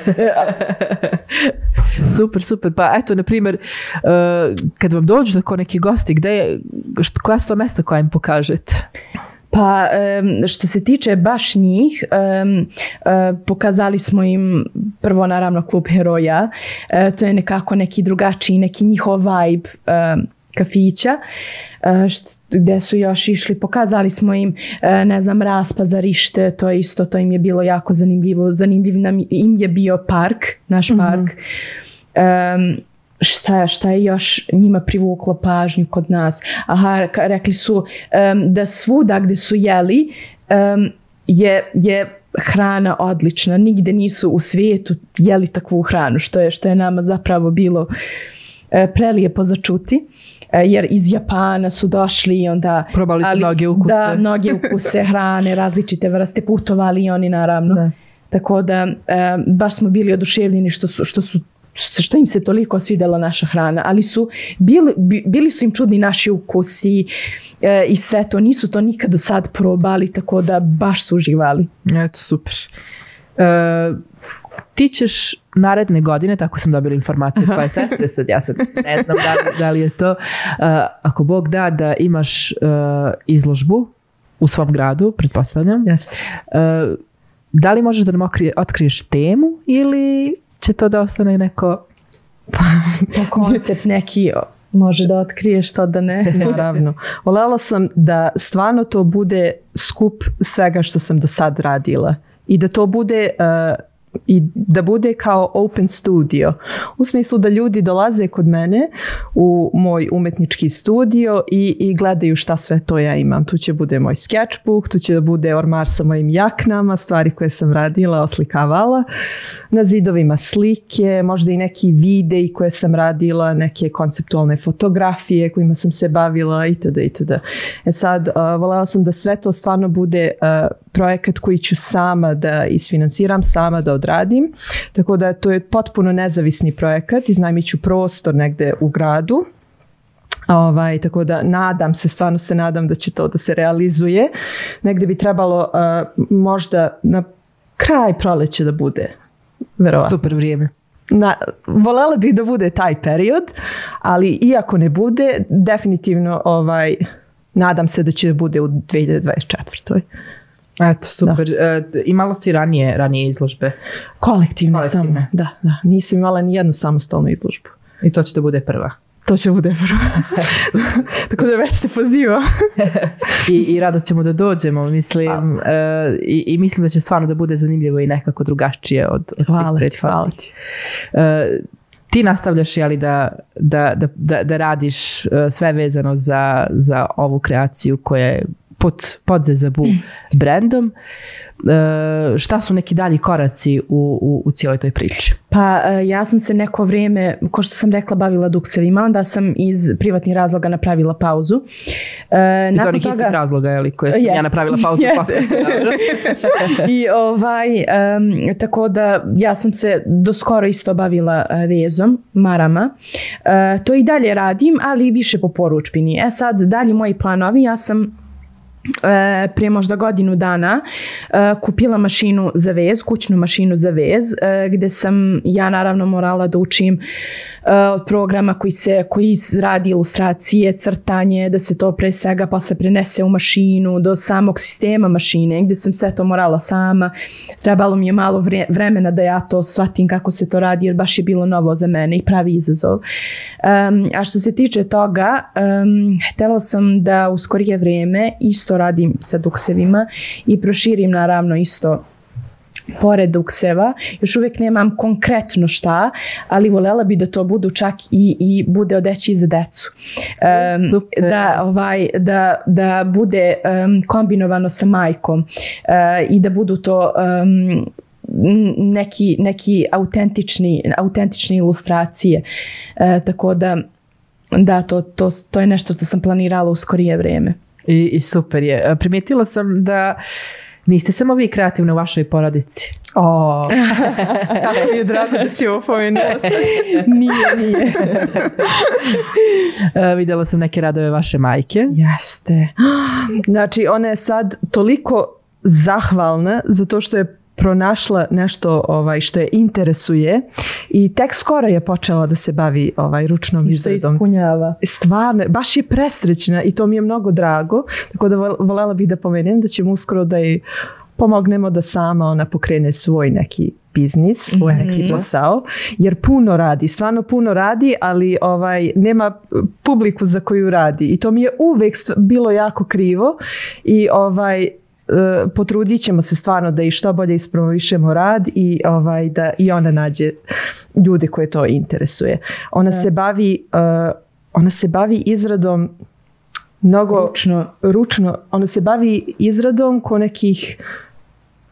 super, super. Pa eto, na primjer, uh, kad vam dođu tako neki gosti, gde je, koja su to mesta koja im pokažete? Pa što se tiče baš njih, e, pokazali smo im prvo naravno klub heroja, E, to je nekako neki drugačiji, neki njihov vibe kafića, e, gde su još išli, pokazali smo im, ne znam, raspazarište, to je isto, to im je bilo jako zanimljivo, zanimljiv nam im je bio park, naš park, Em, šta, šta je još njima privuklo pažnju kod nas. Aha, rekli su em, da svuda gde su jeli em, je, je hrana odlična. Nigde nisu u svijetu jeli takvu hranu, što je, što je nama zapravo bilo e, prelijepo za čuti. E, jer iz Japana su došli i onda... Probali su mnoge ukuse. Da, mnoge ukuse hrane, različite vrste, putovali i oni naravno. Da. Tako da e, baš smo bili oduševljeni što su, što su što im se toliko svidjela naša hrana, ali su bili, bi- bili su im čudni naši ukusi e, i sve to, nisu to nikad do sad probali, tako da baš su uživali. Eto, super. Uh, ti ćeš naredne godine, tako sam dobila informaciju od tvoje sestre, sad ja sad ne znam da li, da li je to, uh, ako Bog da da imaš uh, izložbu u svom gradu, pretpostavljam, Jeste. uh, da li možeš da nam otkriješ temu ili će to da ostane neko Pa koncept neki može da otkriješ to da ne. Naravno. Volela sam da stvarno to bude skup svega što sam do sad radila i da to bude uh, i da bude kao open studio. U smislu da ljudi dolaze kod mene u moj umetnički studio i, i gledaju šta sve to ja imam. Tu će bude moj sketchbook, tu će da bude ormar sa mojim jaknama, stvari koje sam radila, oslikavala. Na zidovima slike, možda i neki videi koje sam radila, neke konceptualne fotografije kojima sam se bavila itd. itd. E sad, uh, voljela sam da sve to stvarno bude uh, projekat koji ću sama da isfinansiram, sama da odradim. Tako da to je potpuno nezavisni projekat, iznajmit ću prostor negde u gradu. Ovaj, tako da nadam se, stvarno se nadam da će to da se realizuje. Negde bi trebalo uh, možda na kraj proleće da bude. Verovatno. super vrijeme? Na, volela bih da bude taj period, ali iako ne bude, definitivno ovaj, nadam se da će da bude u 2024. Eto, super. Uh, imala si ranije, ranije izložbe Kolektivno, Kolektivno. samo. Da, da. Nisam imala ni jednu samostalnu izložbu. i to će da bude prva. To će bude prvo. Tako da već te pozivam. I, I rado ćemo da dođemo, mislim, e, i, i mislim da će stvarno da bude zanimljivo i nekako drugačije od, od Hvala svih ti, hvala ti. E, ti nastavljaš jeli, da, da, da, da, da radiš e, sve vezano za, za ovu kreaciju koja je pod, pod Zezabu brandom. E, šta su neki dalji koraci u, u, u cijeloj toj priči? Pa e, ja sam se neko vrijeme, ko što sam rekla, bavila duksevima, onda sam iz privatnih razloga napravila pauzu. E, Iz onih toga- istih razloga jeli, koje sam ja Yes. napravila pauzu Yes. dobro. I ovaj, em, tako da ja sam se do skoro isto bavila e, vezom, marama. E, to i dalje radim, ali više po poručbini. E sad, dalje moji planovi, ja sam e, prije možda godinu dana e, kupila mašinu za vez, kućnu mašinu za vez, e, gde sam ja naravno morala da učim od programa koji se koji radi ilustracije, crtanje, da se to pre svega posle prenese u mašinu, do samog sistema mašine, gde sam sve to morala sama. Trebalo mi je malo vre- vremena da ja to shvatim kako se to radi, jer baš je bilo novo za mene i pravi izazov. Em, a što se tiče toga, um, htjela sam da u skorije vrijeme isto radim sa duksevima i proširim naravno isto pored dukseva. Još uvijek nemam konkretno šta, ali voljela bi da to budu čak i, i bude odeći za decu. Em, Super. Da, ovaj, da, da bude em, kombinovano sa majkom e, i da budu to n- neki, neki autentični, autentične ilustracije. E, tako da da, to, to, to je nešto što sam planirala u skorije vrijeme. I, I super je. Primijetila sam da Niste samo vi kreativni u vašoj porodici. O, kako mi je drago da si ovo nije, nije. E, vidjela sam neke radove vaše majke. Jeste. Znači, ona je sad toliko zahvalna zato što je pronašla nešto ovaj što je interesuje i tek skoro je počela da se bavi ovaj ručnom I što izradom. ispunjava. Stvarno, baš je presrećna i to mi je mnogo drago. Tako da vol- voljela bih da pomenem da ćemo uskoro da jej pomognemo da sama ona pokrene svoj neki biznis, svoj neki posao, jer puno radi, stvarno puno radi, ali ovaj nema publiku za koju radi i to mi je uvek bilo jako krivo i ovaj potrudit ćemo se stvarno da i što bolje ispromovišemo rad i ovaj da i ona nađe ljude koje to interesuje. Ona se bavi e, ona se bavi izradom mnogo Ručno. ručno, ona se bavi izradom ko nekih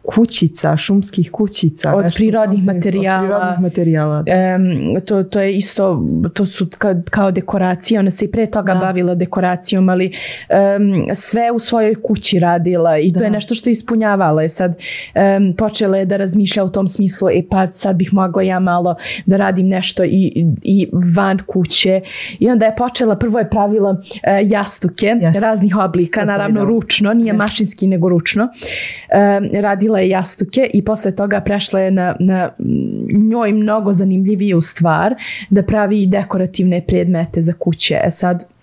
kućica, šumskih kućica. Od nešto prirodnih materijala. Od prirodnih materijala. da. Em, to, to je isto, to su kao, kao dekoracije, ona se i pre toga Da. bavila dekoracijom, ali em, sve u svojoj kući radila i to Da. je nešto što je ispunjavala. Je sad em, počela je da razmišlja u tom smislu, e pa sad bih mogla ja malo da radim nešto i, i van kuće. I onda je počela, prvo je pravila e, jastuke Jeste. raznih oblika, To sam naravno videla. ručno, nije Jeste. mašinski nego ručno. Em, radila je jastuke i posle toga prešla je na, na njoj mnogo zanimljiviju stvar da pravi dekorativne predmete za kuće. E sad,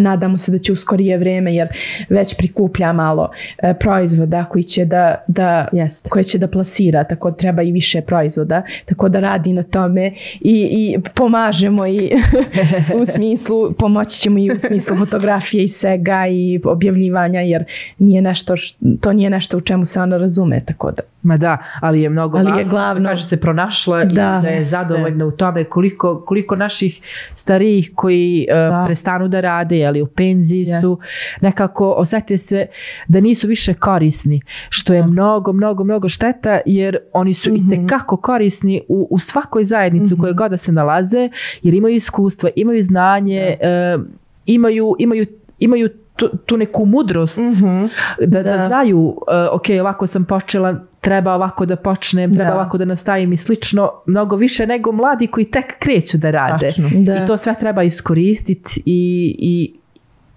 nadamo se da će u skorije vreme jer već prikuplja malo e, proizvoda koji će da, da Jeste. koje će da plasira, tako da treba i više proizvoda, tako da radi na tome i, i pomažemo i u smislu, pomoći ćemo i u smislu fotografije i svega i objavljivanja jer nije nešto, to nije nešto u čemu se ona razume, tako da. Ma da, ali je mnogo Ali je važno, glavno- kaže se pronašla i Da, da je zadovoljna u tome koliko, koliko naših starijih koji uh, Da. prestanu da rade, ali u penziji su, nekako osjete se da nisu više korisni, što je mnogo, mnogo, mnogo šteta jer oni su i tekako korisni u, u svakoj zajednici u kojoj god da se nalaze, jer imaju iskustvo, imaju znanje, e, imaju, imaju, imaju tu, tu neku mudrost Mhm. da, da. Da. znaju, uh, ok, ovako sam počela, treba ovako da počnem, treba Da. ovako da nastavim i slično, mnogo više nego mladi koji tek kreću da rade. Tačno. Da. I to sve treba iskoristiti i, i,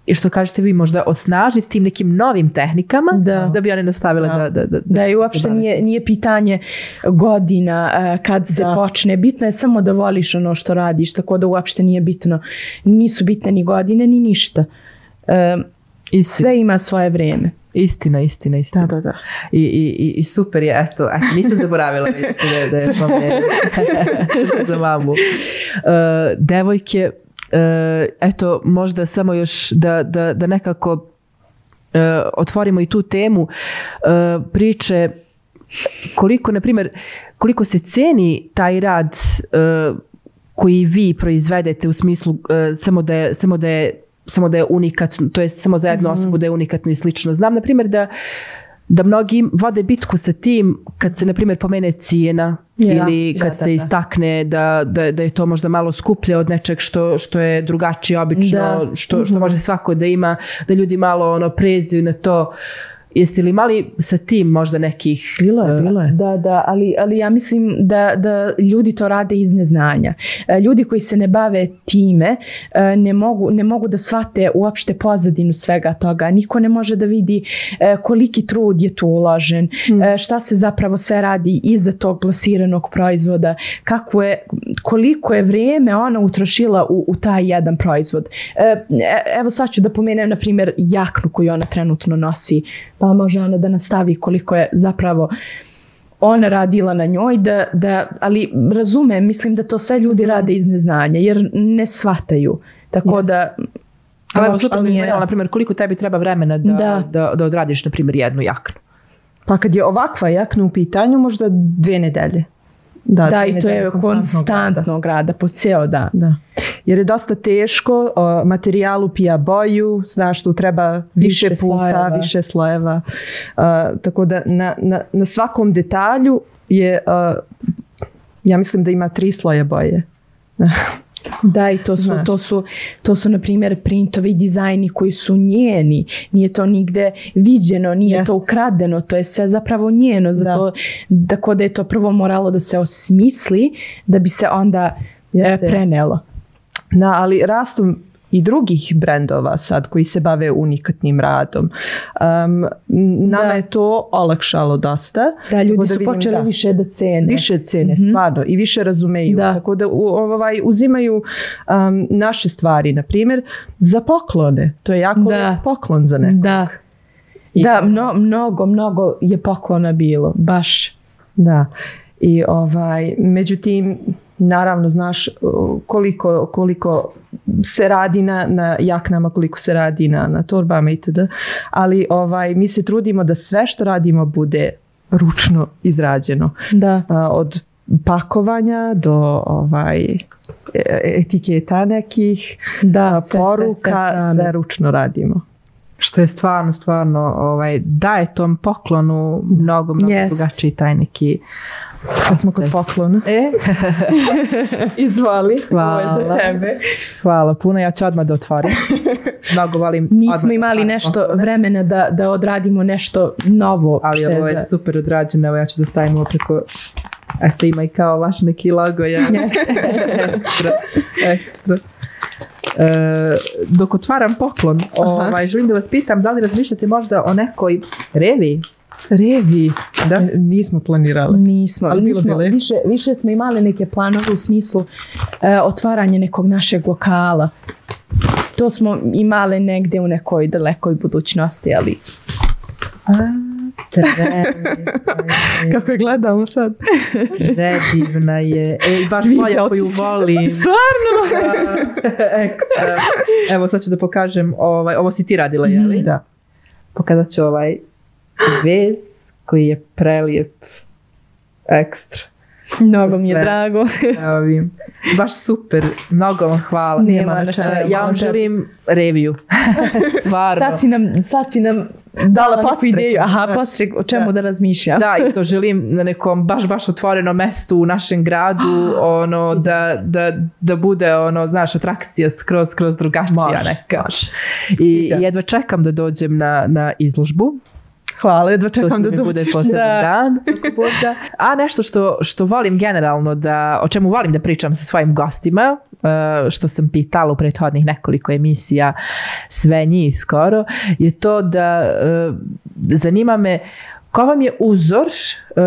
i što kažete vi možda osnažiti tim nekim novim tehnikama Da. bi one nastavile da, da, da, Da i se uopšte bave. nije, nije pitanje godina e, kad se Da. počne. Bitno je samo da voliš ono što radiš, tako da uopšte nije bitno. Nisu bitne ni godine, ni ništa. E, Istina, sve ima svoje vrijeme. Istina, istina, istina. Da, da, da. I, i, i, super je, eto, eto nisam zaboravila da, da je pomenem. za mamu. Uh, devojke, uh, eto, možda samo još da, da, da nekako uh, otvorimo i tu temu uh, priče koliko, na primjer, koliko se ceni taj rad uh, koji vi proizvedete u smislu uh, samo da je, samo da je samo da je unikatno, to jest samo za jednu osobu da je unikatno i slično. Znam, na primjer, da da mnogi vode bitku sa tim kad se, na primjer, pomene cijena Ja, ili da, kad da, se da. istakne da, da, da je to možda malo skuplje od nečeg što, što je drugačije obično, Da. što, što može svako da ima, da ljudi malo ono preziju na to. Jeste li imali sa tim možda nekih... Bilo je, e, bilo je. Da, da, ali, ali ja mislim da, da ljudi to rade iz neznanja. E, Ljudi koji se ne bave time e, ne mogu, ne mogu da shvate uopšte pozadinu svega toga. Niko ne može da vidi koliki trud je tu uložen, e, šta se zapravo sve radi iza tog plasiranog proizvoda, kako je, koliko je vrijeme ona utrošila u, u taj jedan proizvod. E, e, Evo sad ću da pomenem, na primjer, jaknu koju ona trenutno nosi, pa može ona da nastavi koliko je zapravo ona radila na njoj, da, da, ali razumem, mislim da to sve ljudi rade iz neznanja, jer ne shvataju. Tako Jeste. da... Ali evo, super je- na primjer, koliko tebi treba vremena da, da. Da. da, odradiš, na primjer, jednu jaknu? Pa kad je ovakva jakna u pitanju, možda dve nedelje. Da, dve i to je konstantnog rada. konstantnog rada po cijel dan. Da. Jer je dosta teško, o, materijal upija boju, znaš tu treba više, Više puta, slojeva. više slojeva. A, tako da na, na, na svakom detalju je, a, ja mislim da ima tri sloja boje. Da, i to su, Znaš. to su, to su na primjer, printovi dizajni koji su njeni. Nije to nigde viđeno, nije Jeste. to ukradeno, to je sve zapravo njeno. Zato, tako da je to prvo moralo da se osmisli, da bi se onda Jeste, e, prenelo. Da, ali rastu i drugih brendova sad koji se bave unikatnim radom. Um, nama Da. je to olakšalo dosta. Da, ljudi Tako su vidim, počeli da. više da cene. više cene stvarno i više razumeju. Da. Tako da u- ovaj, uzimaju um, naše stvari, na primjer, za poklone. To je jako Da. poklon za nekog. Da. I- Da, mno, mnogo, mnogo je poklona bilo, baš. Da. I ovaj, međutim, naravno, znaš uh, koliko, koliko se radi na, na jaknama, koliko se radi na, na torbama itd. Ali ovaj, mi se trudimo da sve što radimo bude ručno izrađeno. Da. A, od pakovanja do ovaj e- etiketa nekih, Da, sve, sve, poruka, sve sve, sami. ručno radimo. Što je stvarno, stvarno, ovaj, daje tom poklonu mnogo, mnogo Jest. drugačiji taj neki... Kad smo kod poklona. E, Izvoli. Hvala. Ovo je za tebe. hvala puno, ja ću odmah da otvorim. Mnogo volim Nismo da imali nešto poklone. vremena da, da odradimo nešto novo. Ali što ovo je super odrađeno, evo ja ću da stavim ovo preko... Eto ima i kao vaš neki logo, ja. ekstra, ekstra. E, dok otvaram poklon, ovaj, želim da vas pitam da li razmišljate možda o nekoj revi? Revi. Da? E, Nismo planirali. Nismo, Ali bilo nismo lepo. više, više smo imali neke planove u smislu e, otvaranja nekog našeg lokala. To smo imali negdje u nekoj dalekoj budućnosti, ali Kako je gledamo sad? Predivna je. E, baš Sviđa moja koju volim. Stvarno? Ekstra. Evo sad ću da pokažem, ovaj, ovo si ti radila, je li? Da. Pokazat ću ovaj vez koji je prelijep. Ekstra. mnogo mi je drago. Evo vidim. Baš super. Mnogo vam hvala. Nema na čemu. Ja vam želim reviju. Stvarno. Sad si nam, sad si nam dala neku ideju. Aha, postrek o čemu da, razmišljam. Da, i to želim na nekom baš, baš otvorenom mestu u našem gradu, ono, da, da, da bude, ono, znaš, atrakcija skroz, skroz drugačija Može, neka. može. I jedva čekam da dođem na, na izložbu. Hvala, jedva čekam da mi bude dođeš. poseban Da. dan. ako Bog da. A nešto što, što volim generalno, da, o čemu volim da pričam sa svojim gostima, e, što sam pitala u prethodnih nekoliko emisija, sve njih skoro, je to da e, zanima me ko vam je uzor, e,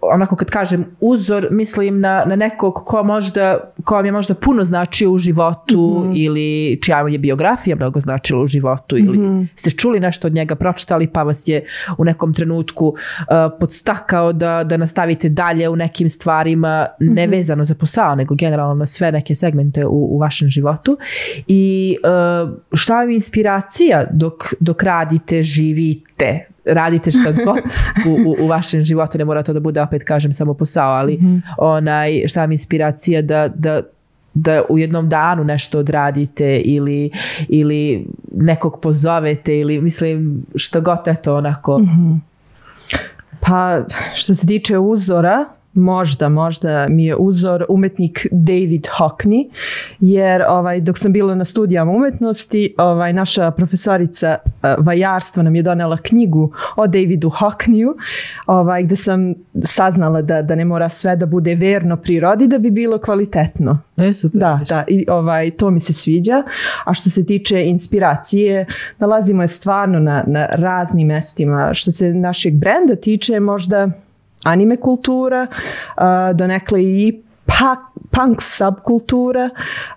onako kad kažem uzor, mislim na, na nekog ko, možda, ko vam je možda puno značio u životu ili čija je biografija mnogo značila u životu ili ste čuli nešto od njega, pročitali pa vas je u nekom trenutku e, podstakao da, da nastavite dalje u nekim stvarima ne vezano za posao, nego generalno na sve neke segmente u, u vašem životu. I e, šta vam je inspiracija dok, dok radite, živite radite šta god u, u, u vašem životu, ne mora to da bude opet kažem samo posao, ali onaj, šta vam je inspiracija da, da, da u jednom danu nešto odradite ili, ili nekog pozovete ili mislim što god eto onako. Pa što se tiče uzora, možda, možda mi je uzor umetnik David Hockney, jer ovaj, dok sam bila na studijama umetnosti, ovaj, naša profesorica eh, vajarstva nam je donela knjigu o Davidu Hockneyu, ovaj, gde sam saznala da, da ne mora sve da bude verno prirodi da bi bilo kvalitetno. E, super. Da, da, i ovaj, to mi se sviđa. A što se tiče inspiracije, nalazimo je stvarno na, na raznim mestima. Što se našeg brenda tiče, možda anime kultura, uh, donekle i pa, punk subkultura,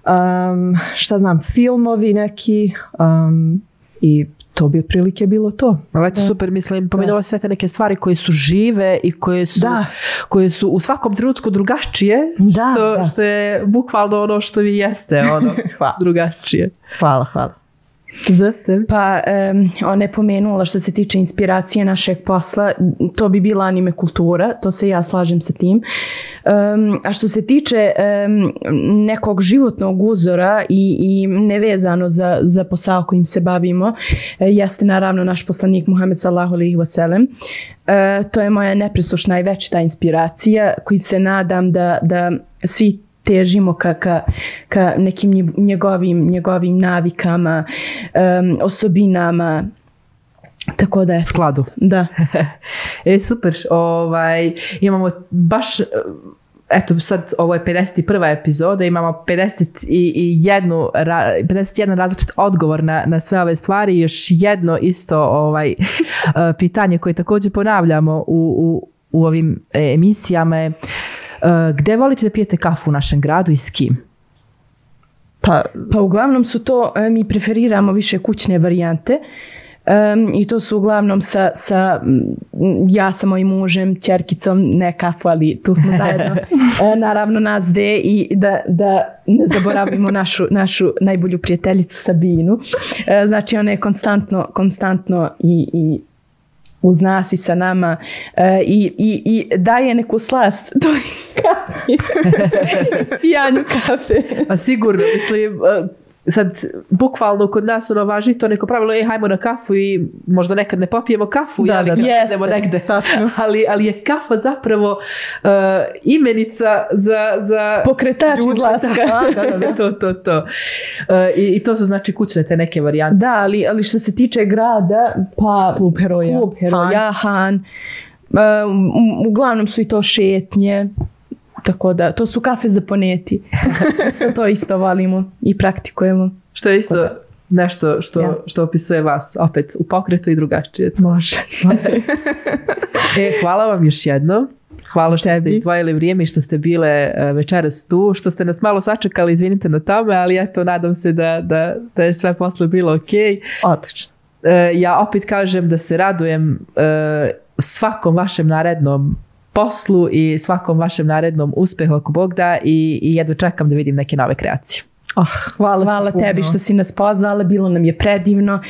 um, šta znam, filmovi neki um, i to bi otprilike bilo to. Ali eto super, mislim, pomenula sve te neke stvari koje su žive i koje su, Da. koje su u svakom trenutku drugačije, Da, što, da. što je bukvalno ono što vi jeste, ono, Hvala. drugačije. Hvala, hvala. Tebe? Pa em, ona je pomenula što se tiče inspiracije našeg posla, to bi bila anime kultura, to se ja slažem sa tim. Em, a što se tiče em, nekog životnog uzora i, i nevezano za, za posao kojim se bavimo, e, jeste naravno naš poslanik Muhammed sallahu alaihi wasallam. E, to je moja nepresušna i večita inspiracija koji se nadam da, da svi težimo ka, ka, ka nekim nje- njegovim, njegovim navikama, em, osobinama. Tako da je Skladu. Da. E, super. Ovaj, imamo baš eto sad ovo je 51. epizoda, imamo 51, ra- 51 različit odgovor na, na sve ove stvari i još jedno isto ovaj, pitanje koje također ponavljamo u, u, u ovim eh, emisijama je gde volite da pijete kafu u našem gradu i s kim? Pa, Pa uglavnom su to, e, mi preferiramo više kućne varijante. Em, I to su uglavnom sa, sa ja sa mojim mužem, čerkicom, ne kafu, ali tu smo zajedno. E, naravno nas dve i da, da ne zaboravimo našu, našu najbolju prijateljicu Sabinu. E, znači ona je konstantno, konstantno i, i uz nas i sa nama e, i, i, i daje neku slast toj kafi, spijanju kafe. Pa sigurno, mislim, eh, sad bukvalno kod nas ono važi to neko pravilo, ej, hajmo na kafu i možda nekad ne popijemo kafu, Da, jeli, da, da. Jeste, negde. tačno. ali, ali je kafa zapravo eh, imenica za, za Pokretač izlaska. Da, da, da, to, to, to. Eh, i, I to su znači kućne te neke varijante. Da, ali, ali što se tiče grada, pa Klub heroja. klub heroja, Han. E, u- uglavnom su i to šetnje. Tako da, to su kafe za poneti. Isto to isto volimo i praktikujemo. Što je isto nešto što, Ja. što opisuje vas opet u pokretu i drugačije. Može. E, hvala vam još jednom. Hvala što ste izdvojili vrijeme i što ste bile e, večeras tu, što ste nas malo sačekali, izvinite na tome, ali eto, nadam se da, da, da je sve posle bilo ok. odlično. E, ja opet kažem da se radujem e, svakom vašem narednom poslu i svakom vašem narednom uspehu ako Bog da i, i jedva čekam da vidim neke nove kreacije. Oh, hvala, Hvala puno. tebi što si nas pozvala, bilo nam je predivno.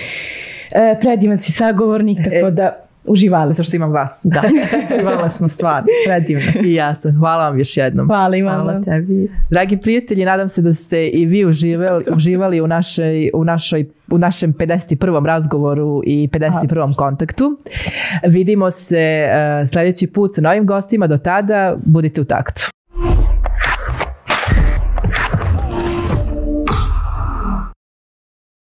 E, predivan si sagovornik, tako da uživali smo. što imam vas. Da, hvala smo stvarno, predivno. I ja sam. Hvala vam još jednom. Hvala i. Hvala tebi. Dragi prijatelji, nadam se da ste i vi uživali, uživali u, našoj, u, našoj, u našem 51. razgovoru i 51. kontaktu. Vidimo se uh, sljedeći put sa novim gostima. Do tada budite u taktu.